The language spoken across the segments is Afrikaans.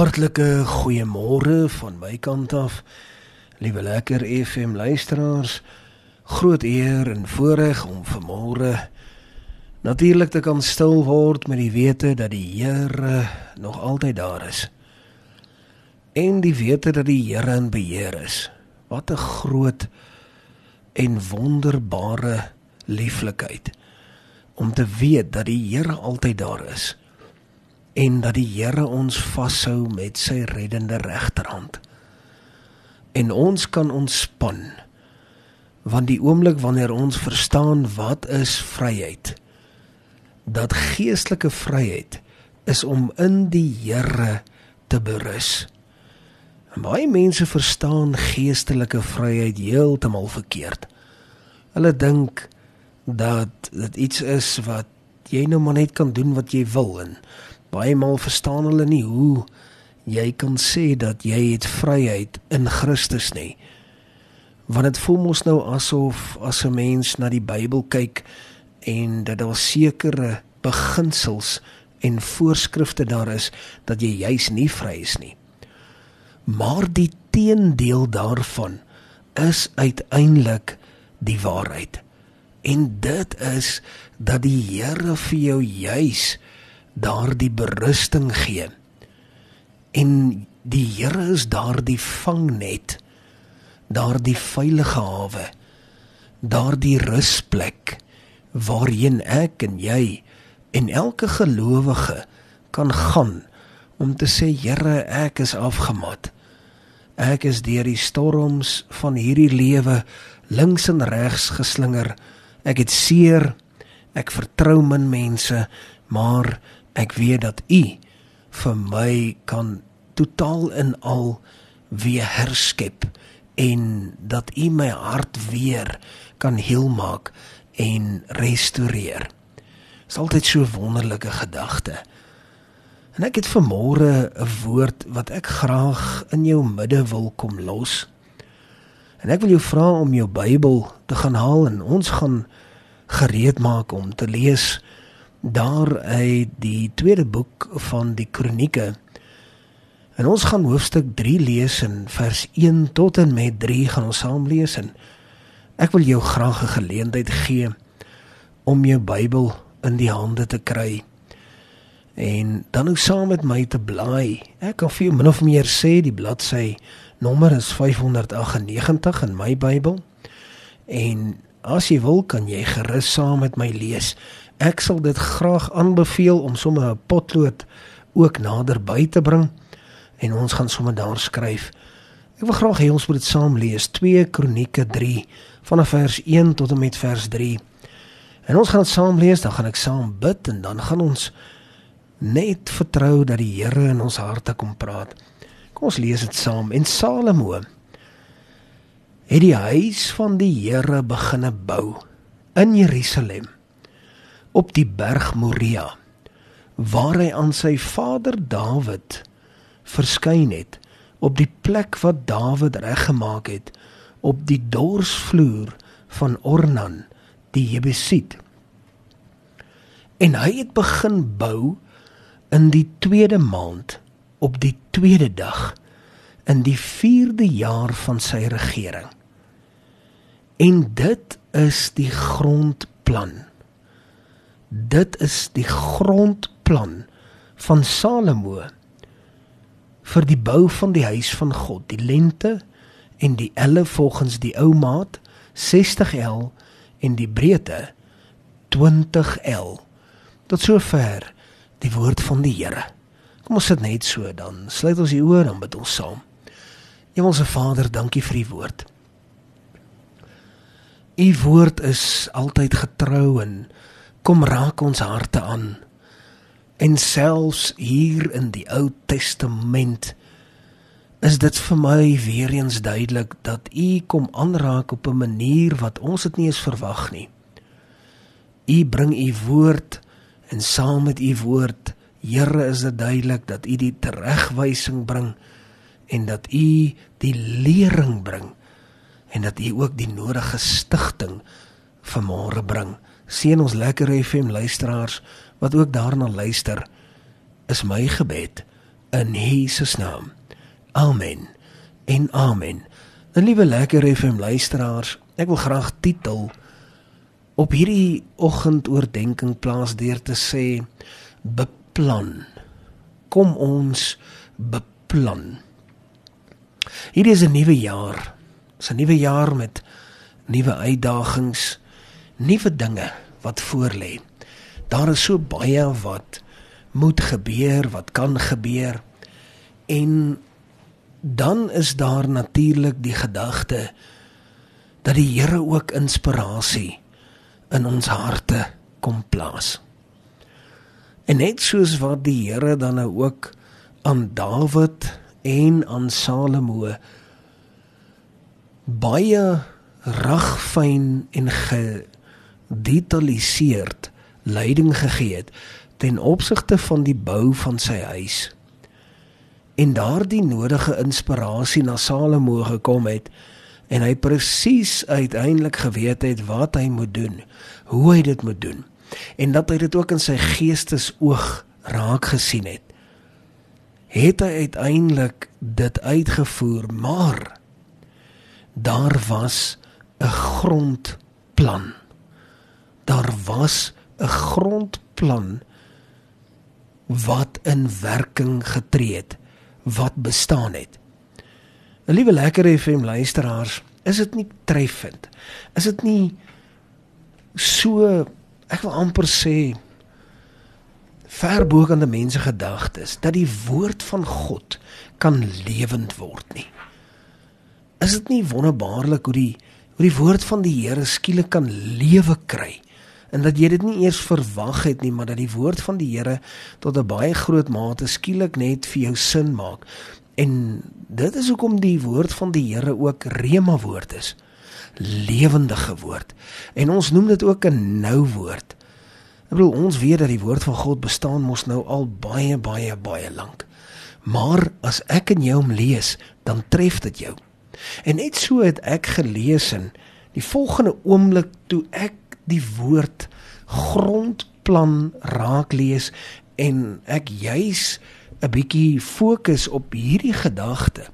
Hartlike goeiemôre van my kant af. Liewe lekker FM luisteraars, groot eer en voorreg om vanmôre natuurlik te kan stil word met die wete dat die Here nog altyd daar is. En die wete dat die Here in beheer is. Wat 'n groot en wonderbare lieflikheid om te weet dat die Here altyd daar is en dat die Here ons vashou met sy reddende regterhand. En ons kan ontspan want die oomblik wanneer ons verstaan wat is vryheid dat geestelike vryheid is om in die Here te berus. En baie mense verstaan geestelike vryheid heeltemal verkeerd. Hulle dink dat dit iets is wat jy nou maar net kan doen wat jy wil en baie maal verstaan hulle nie hoe jy kan sê dat jy het vryheid in Christus nie. Want dit voel mos nou asof as 'n mens na die Bybel kyk en dat daar sekere beginsels en voorskrifte daar is dat jy juis nie vry is nie. Maar die teendeel daarvan is uiteindelik die waarheid. En dit is dat die Here vir jou juis daardie berusting gee. En die Here is daardie vangnet, daardie veilige hawe, daardie rusplek waarheen ek en jy en elke gelowige kan gaan om te sê Here, ek is afgemat. Ek is deur die storms van hierdie lewe links en regs geslinger. Ek het seer. Ek vertrou min mense, maar ek weet dat u vir my kan totaal in al weer herskep en dat u my hart weer kan heel maak en restoreer. Dit is altyd so wonderlike gedagte. En ek het vanmôre 'n woord wat ek graag in jou midde wil kom los. En ek wil jou vra om jou Bybel te gaan haal en ons gaan gereed maak om te lees daar uit die tweede boek van die kronieke. En ons gaan hoofstuk 3 lees in vers 1 tot en met 3 gaan ons saam lees en ek wil jou graag 'n geleentheid gee om jou Bybel in die hande te kry. En dan ook saam met my te blaai. Ek kan vir jou min of meer sê die bladsy nommer is 598 in my Bybel. En as jy wil kan jy gerus saam met my lees ek sal dit graag aanbeveel om sommer 'n potlood ook naderby te bring en ons gaan sommer daar skryf. Ek wil graag hê ons moet dit saam lees 2 Kronieke 3 vanaf vers 1 tot en met vers 3. En ons gaan dit saam lees, dan gaan ek saam bid en dan gaan ons net vertrou dat die Here in ons harte kom praat. Kom ons lees dit saam. En Salomo het die huis van die Here begine bou in Jerusalem op die berg Moria waar hy aan sy vader Dawid verskyn het op die plek wat Dawid reggemaak het op die dorsvloer van Ornan die Jebusiet. En hy het begin bou in die tweede maand op die tweede dag in die 4de jaar van sy regering. En dit is die grondplan dit is die grondplan van Salomo vir die bou van die huis van God, die lengte en die elle volgens die ou maat 60L en die breedte 20L. Tot sover die woord van die Here. Kom ons sit net so dan sluit ons die oë en bid ons saam. Hemelse Vader, dankie vir u woord. U woord is altyd getrou en kom raak ons harte aan. En selfs hier in die Ou Testament is dit vir my weer eens duidelik dat U kom aanraak op 'n manier wat ons dit nie eens verwag nie. U bring U woord en saam met U woord, Here, is dit duidelik dat U die teregwysing bring en dat U die lering bring en dat U ook die nodige stigting vanmôre bring seën ons lekker FM luisteraars wat ook daarna luister is my gebed in Jesus naam. Amen. En amen. En liewe lekker FM luisteraars, ek wil graag titel op hierdie oggendoordenkings plaas deur te sê beplan. Kom ons beplan. Hierdie is 'n nuwe jaar. Dis 'n nuwe jaar met nuwe uitdagings, nuwe dinge wat voorlê. Daar is so baie wat moet gebeur, wat kan gebeur. En dan is daar natuurlik die gedagte dat die Here ook inspirasie in ons harte kom plaas. En net soos wat die Here dan nou ook aan Dawid en aan Salomo baie ragfyn en gedetailleerd leiding gegee het ten opsigte van die bou van sy huis en daardie nodige inspirasie na Salomo gekom het en hy presies uiteindelik geweet het wat hy moet doen, hoe hy dit moet doen en dat hy dit ook in sy geestesoog raak gesien het. Het hy uiteindelik dit uitgevoer, maar daar was 'n grondplan. Daar was 'n grondplan wat in werking getree het, wat bestaan het. Liewe lekker FM luisteraars, is dit nie treffend? Is dit nie so ek wil amper sê ver bo kan die mense gedagtes dat die woord van God kan lewend word nie. Is dit nie wonderbaarlik hoe die hoe die woord van die Here skielik kan lewe kry? En dat jy dit nie eers verwag het nie, maar dat die woord van die Here tot 'n baie groot mate skielik net vir jou sin maak. En dit is hoekom die woord van die Here ook rema woord is. Lewendige woord. En ons noem dit ook 'n nou woord. Ek bedoel ons weet dat die woord van God bestaan mos nou al baie baie baie lank. Maar as ek en jy hom lees, dan tref dit jou. En net so het ek gelees in die volgende oomblik toe ek die woord grondplan raak lees en ek juis 'n bietjie fokus op hierdie gedagte.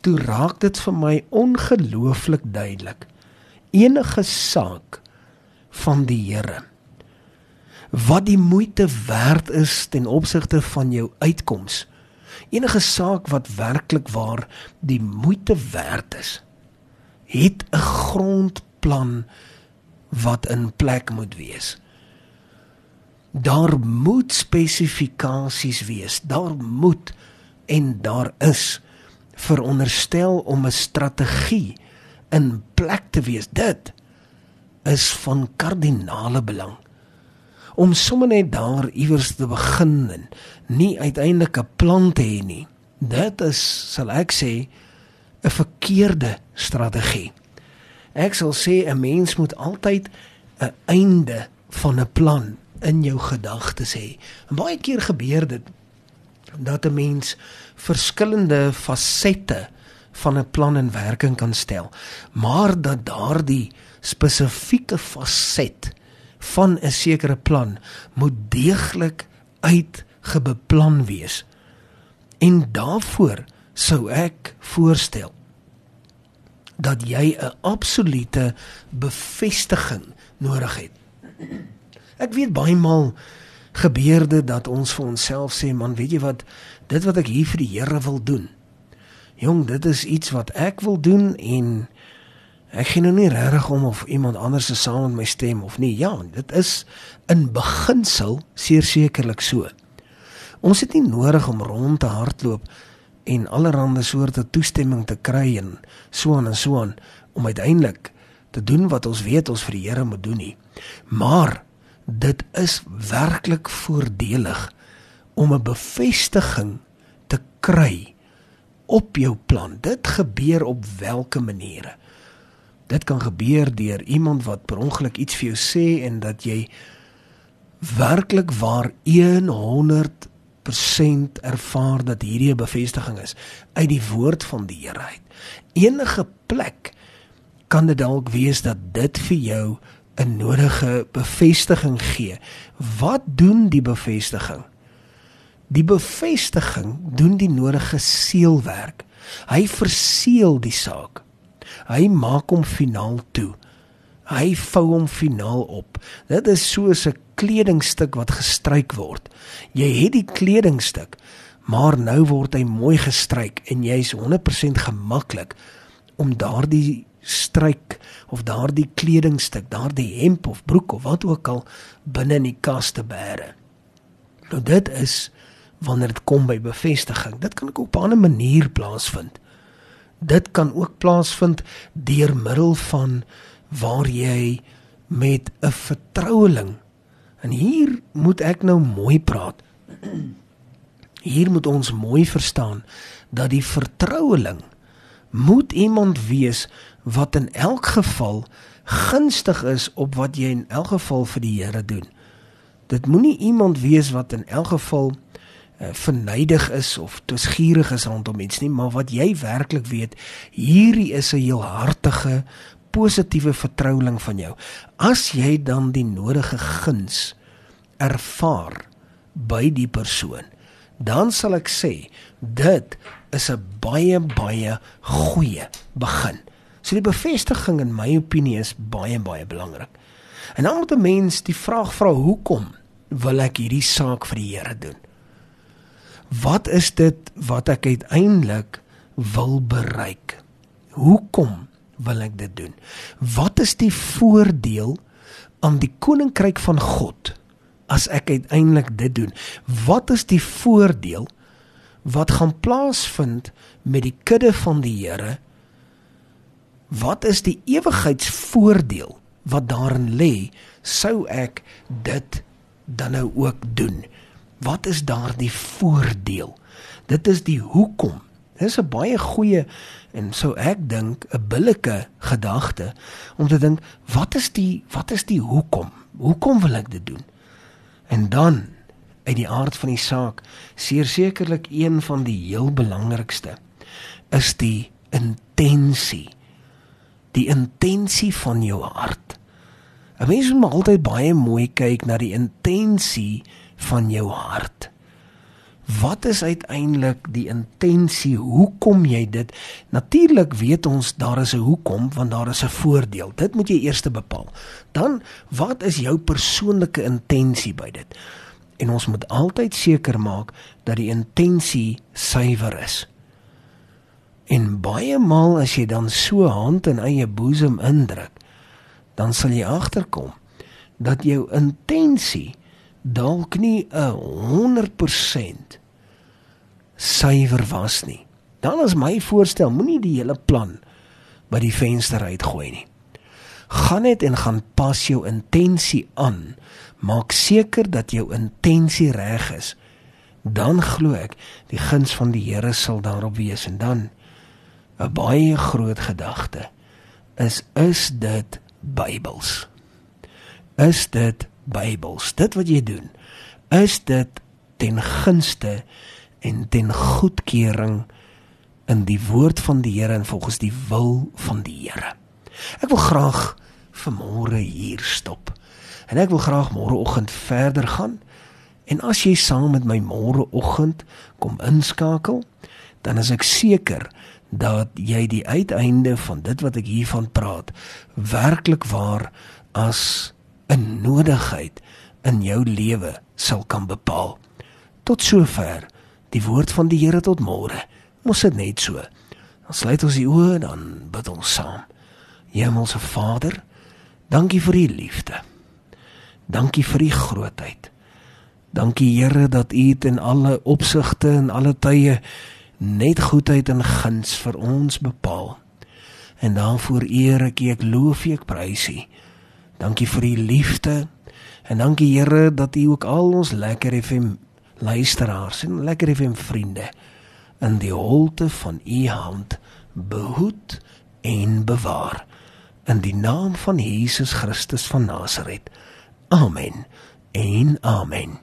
Toe raak dit vir my ongelooflik duidelik. Enige saak van die Here wat die moeite werd is ten opsigte van jou uitkoms. Enige saak wat werklik waar die moeite werd is, het 'n grondplan wat in plek moet wees. Daar moet spesifikasies wees. Daar moet en daar is veronderstel om 'n strategie in plek te wees. Dit is van kardinale belang. Om sommer net daar iewers te begin en nie uiteindelik 'n plan te hê nie. Dit is, sal ek sê, 'n verkeerde strategie. Ek sal sê 'n mens moet altyd 'n einde van 'n plan in jou gedagtes hê. En baie keer gebeur dit dat 'n mens verskillende fasette van 'n plan in werking kan stel, maar dat daardie spesifieke faset van 'n sekere plan moet deeglik uitgebeplan wees. En daarvoor sou ek voorstel dat jy 'n absolute bevestiging nodig het. Ek weet baie maal gebeur dit dat ons vir onsself sê man, weet jy wat, dit wat ek hier vir die Here wil doen. Jong, dit is iets wat ek wil doen en ek gee nou nie regtig om of iemand anders se saam met my stem of nie. Ja, dit is in beginsel sekerlik so. Ons het nie nodig om rond te hardloop en allerlei soorte toestemming te kry en so aan en so aan om uiteindelik te doen wat ons weet ons vir die Here moet doen nie. Maar dit is werklik voordelig om 'n bevestiging te kry op jou plan. Dit gebeur op watter maniere? Dit kan gebeur deur iemand wat per ongeluk iets vir jou sê en dat jy werklik waar 100% ervaar dat hierdie 'n bevestiging is uit die woord van die Here uit. Enige plek kan dit dalk wees dat dit vir jou 'n nodige bevestiging gee. Wat doen die bevestiging? Die bevestiging doen die nodige seelwerk. Hy verseël die saak. Hy maak hom finaal toe. Hy vou hom finaal op. Dit is soos 'n kledingstuk wat gestryk word. Jy het die kledingstuk, maar nou word hy mooi gestryk en jy's 100% gemaklik om daardie stryk of daardie kledingstuk, daardie hemp of broek of wat ook al binne in die kas te bære. Nou dit is wanneer dit kom by bevestiging. Dit kan ook op 'n ander manier plaasvind. Dit kan ook plaasvind deur middel van waar jy met 'n vertroueling en hier moet ek nou mooi praat. Hier moet ons mooi verstaan dat die vertroueling moet iemand wees wat in elk geval gunstig is op wat jy in elk geval vir die Here doen. Dit moenie iemand wees wat in elk geval uh, vernydig is of toesgierig is rondom iets nie, maar wat jy werklik weet, hierdie is 'n heel hartige positiewe vertroueling van jou. As jy dan die nodige guns ervaar by die persoon, dan sal ek sê dit is 'n baie baie goeie begin. So die bevestiging in my opinie is baie baie belangrik. En dan moet 'n mens die vraag vra hoekom wil ek hierdie saak vir die Here doen? Wat is dit wat ek uiteindelik wil bereik? Hoekom wil ek dit doen? Wat is die voordeel aan die koninkryk van God as ek uiteindelik dit doen? Wat is die voordeel wat gaan plaasvind met die kudde van die Here? Wat is die ewigheidsvoordeel wat daarin lê sou ek dit dan nou ook doen? Wat is daardie voordeel? Dit is die hoekom. Dis 'n baie goeie en sou ek dink 'n billike gedagte om te dink wat is die wat is die hoekom? Hoekom wil ek dit doen? En dan uit die aard van die saak, sekerlik een van die heel belangrikste is die intensie die intensie van jou hart. 'n Mens moet altyd baie mooi kyk na die intensie van jou hart. Wat is uiteindelik die intensie? Hoekom jy dit? Natuurlik weet ons daar is 'n hoekom want daar is 'n voordeel. Dit moet jy eers bepaal. Dan wat is jou persoonlike intensie by dit? En ons moet altyd seker maak dat die intensie suiwer is. En baie maal as jy dan so hand in eie boesem indruk, dan sal jy agterkom dat jou intensie dalk nie 'n 100% suiwer was nie. Dan is my voorstel, moenie die hele plan by die venster uitgooi nie. Gaan net en gaan pas jou intensie aan. Maak seker dat jou intensie reg is. Dan glo ek die guns van die Here sal daarop wees en dan 'n baie groot gedagte is is dit Bybels. Is dit Bybels? Dit wat jy doen, is dit ten gunste en ten goedkeuring in die woord van die Here en volgens die wil van die Here. Ek wil graag vanmôre hier stop. En ek wil graag môreoggend verder gaan. En as jy saam met my môreoggend kom inskakel, dan is ek seker dat jy die uiteinde van dit wat ek hiervan praat werklik waar as 'n nodigheid in jou lewe sal kan bepaal. Tot sover die woord van die Here tot môre. Mos dit net so. Dan sluit ons die oë dan bid ons saam. Hemelse Vader, dankie vir u liefde. Dankie vir u grootheid. Dankie Here dat u in alle opsigte en alle tye net goedheid en guns vir ons bepaal. En daarvoor eer ek U, ek loof U, ek prys U. Dankie vir U liefde en dankie Here dat U ook al ons lekker FM luisteraars en lekker FM vriende in die holte van U hand behoed en bewaar in die naam van Jesus Christus van Nasaret. Amen. En amen.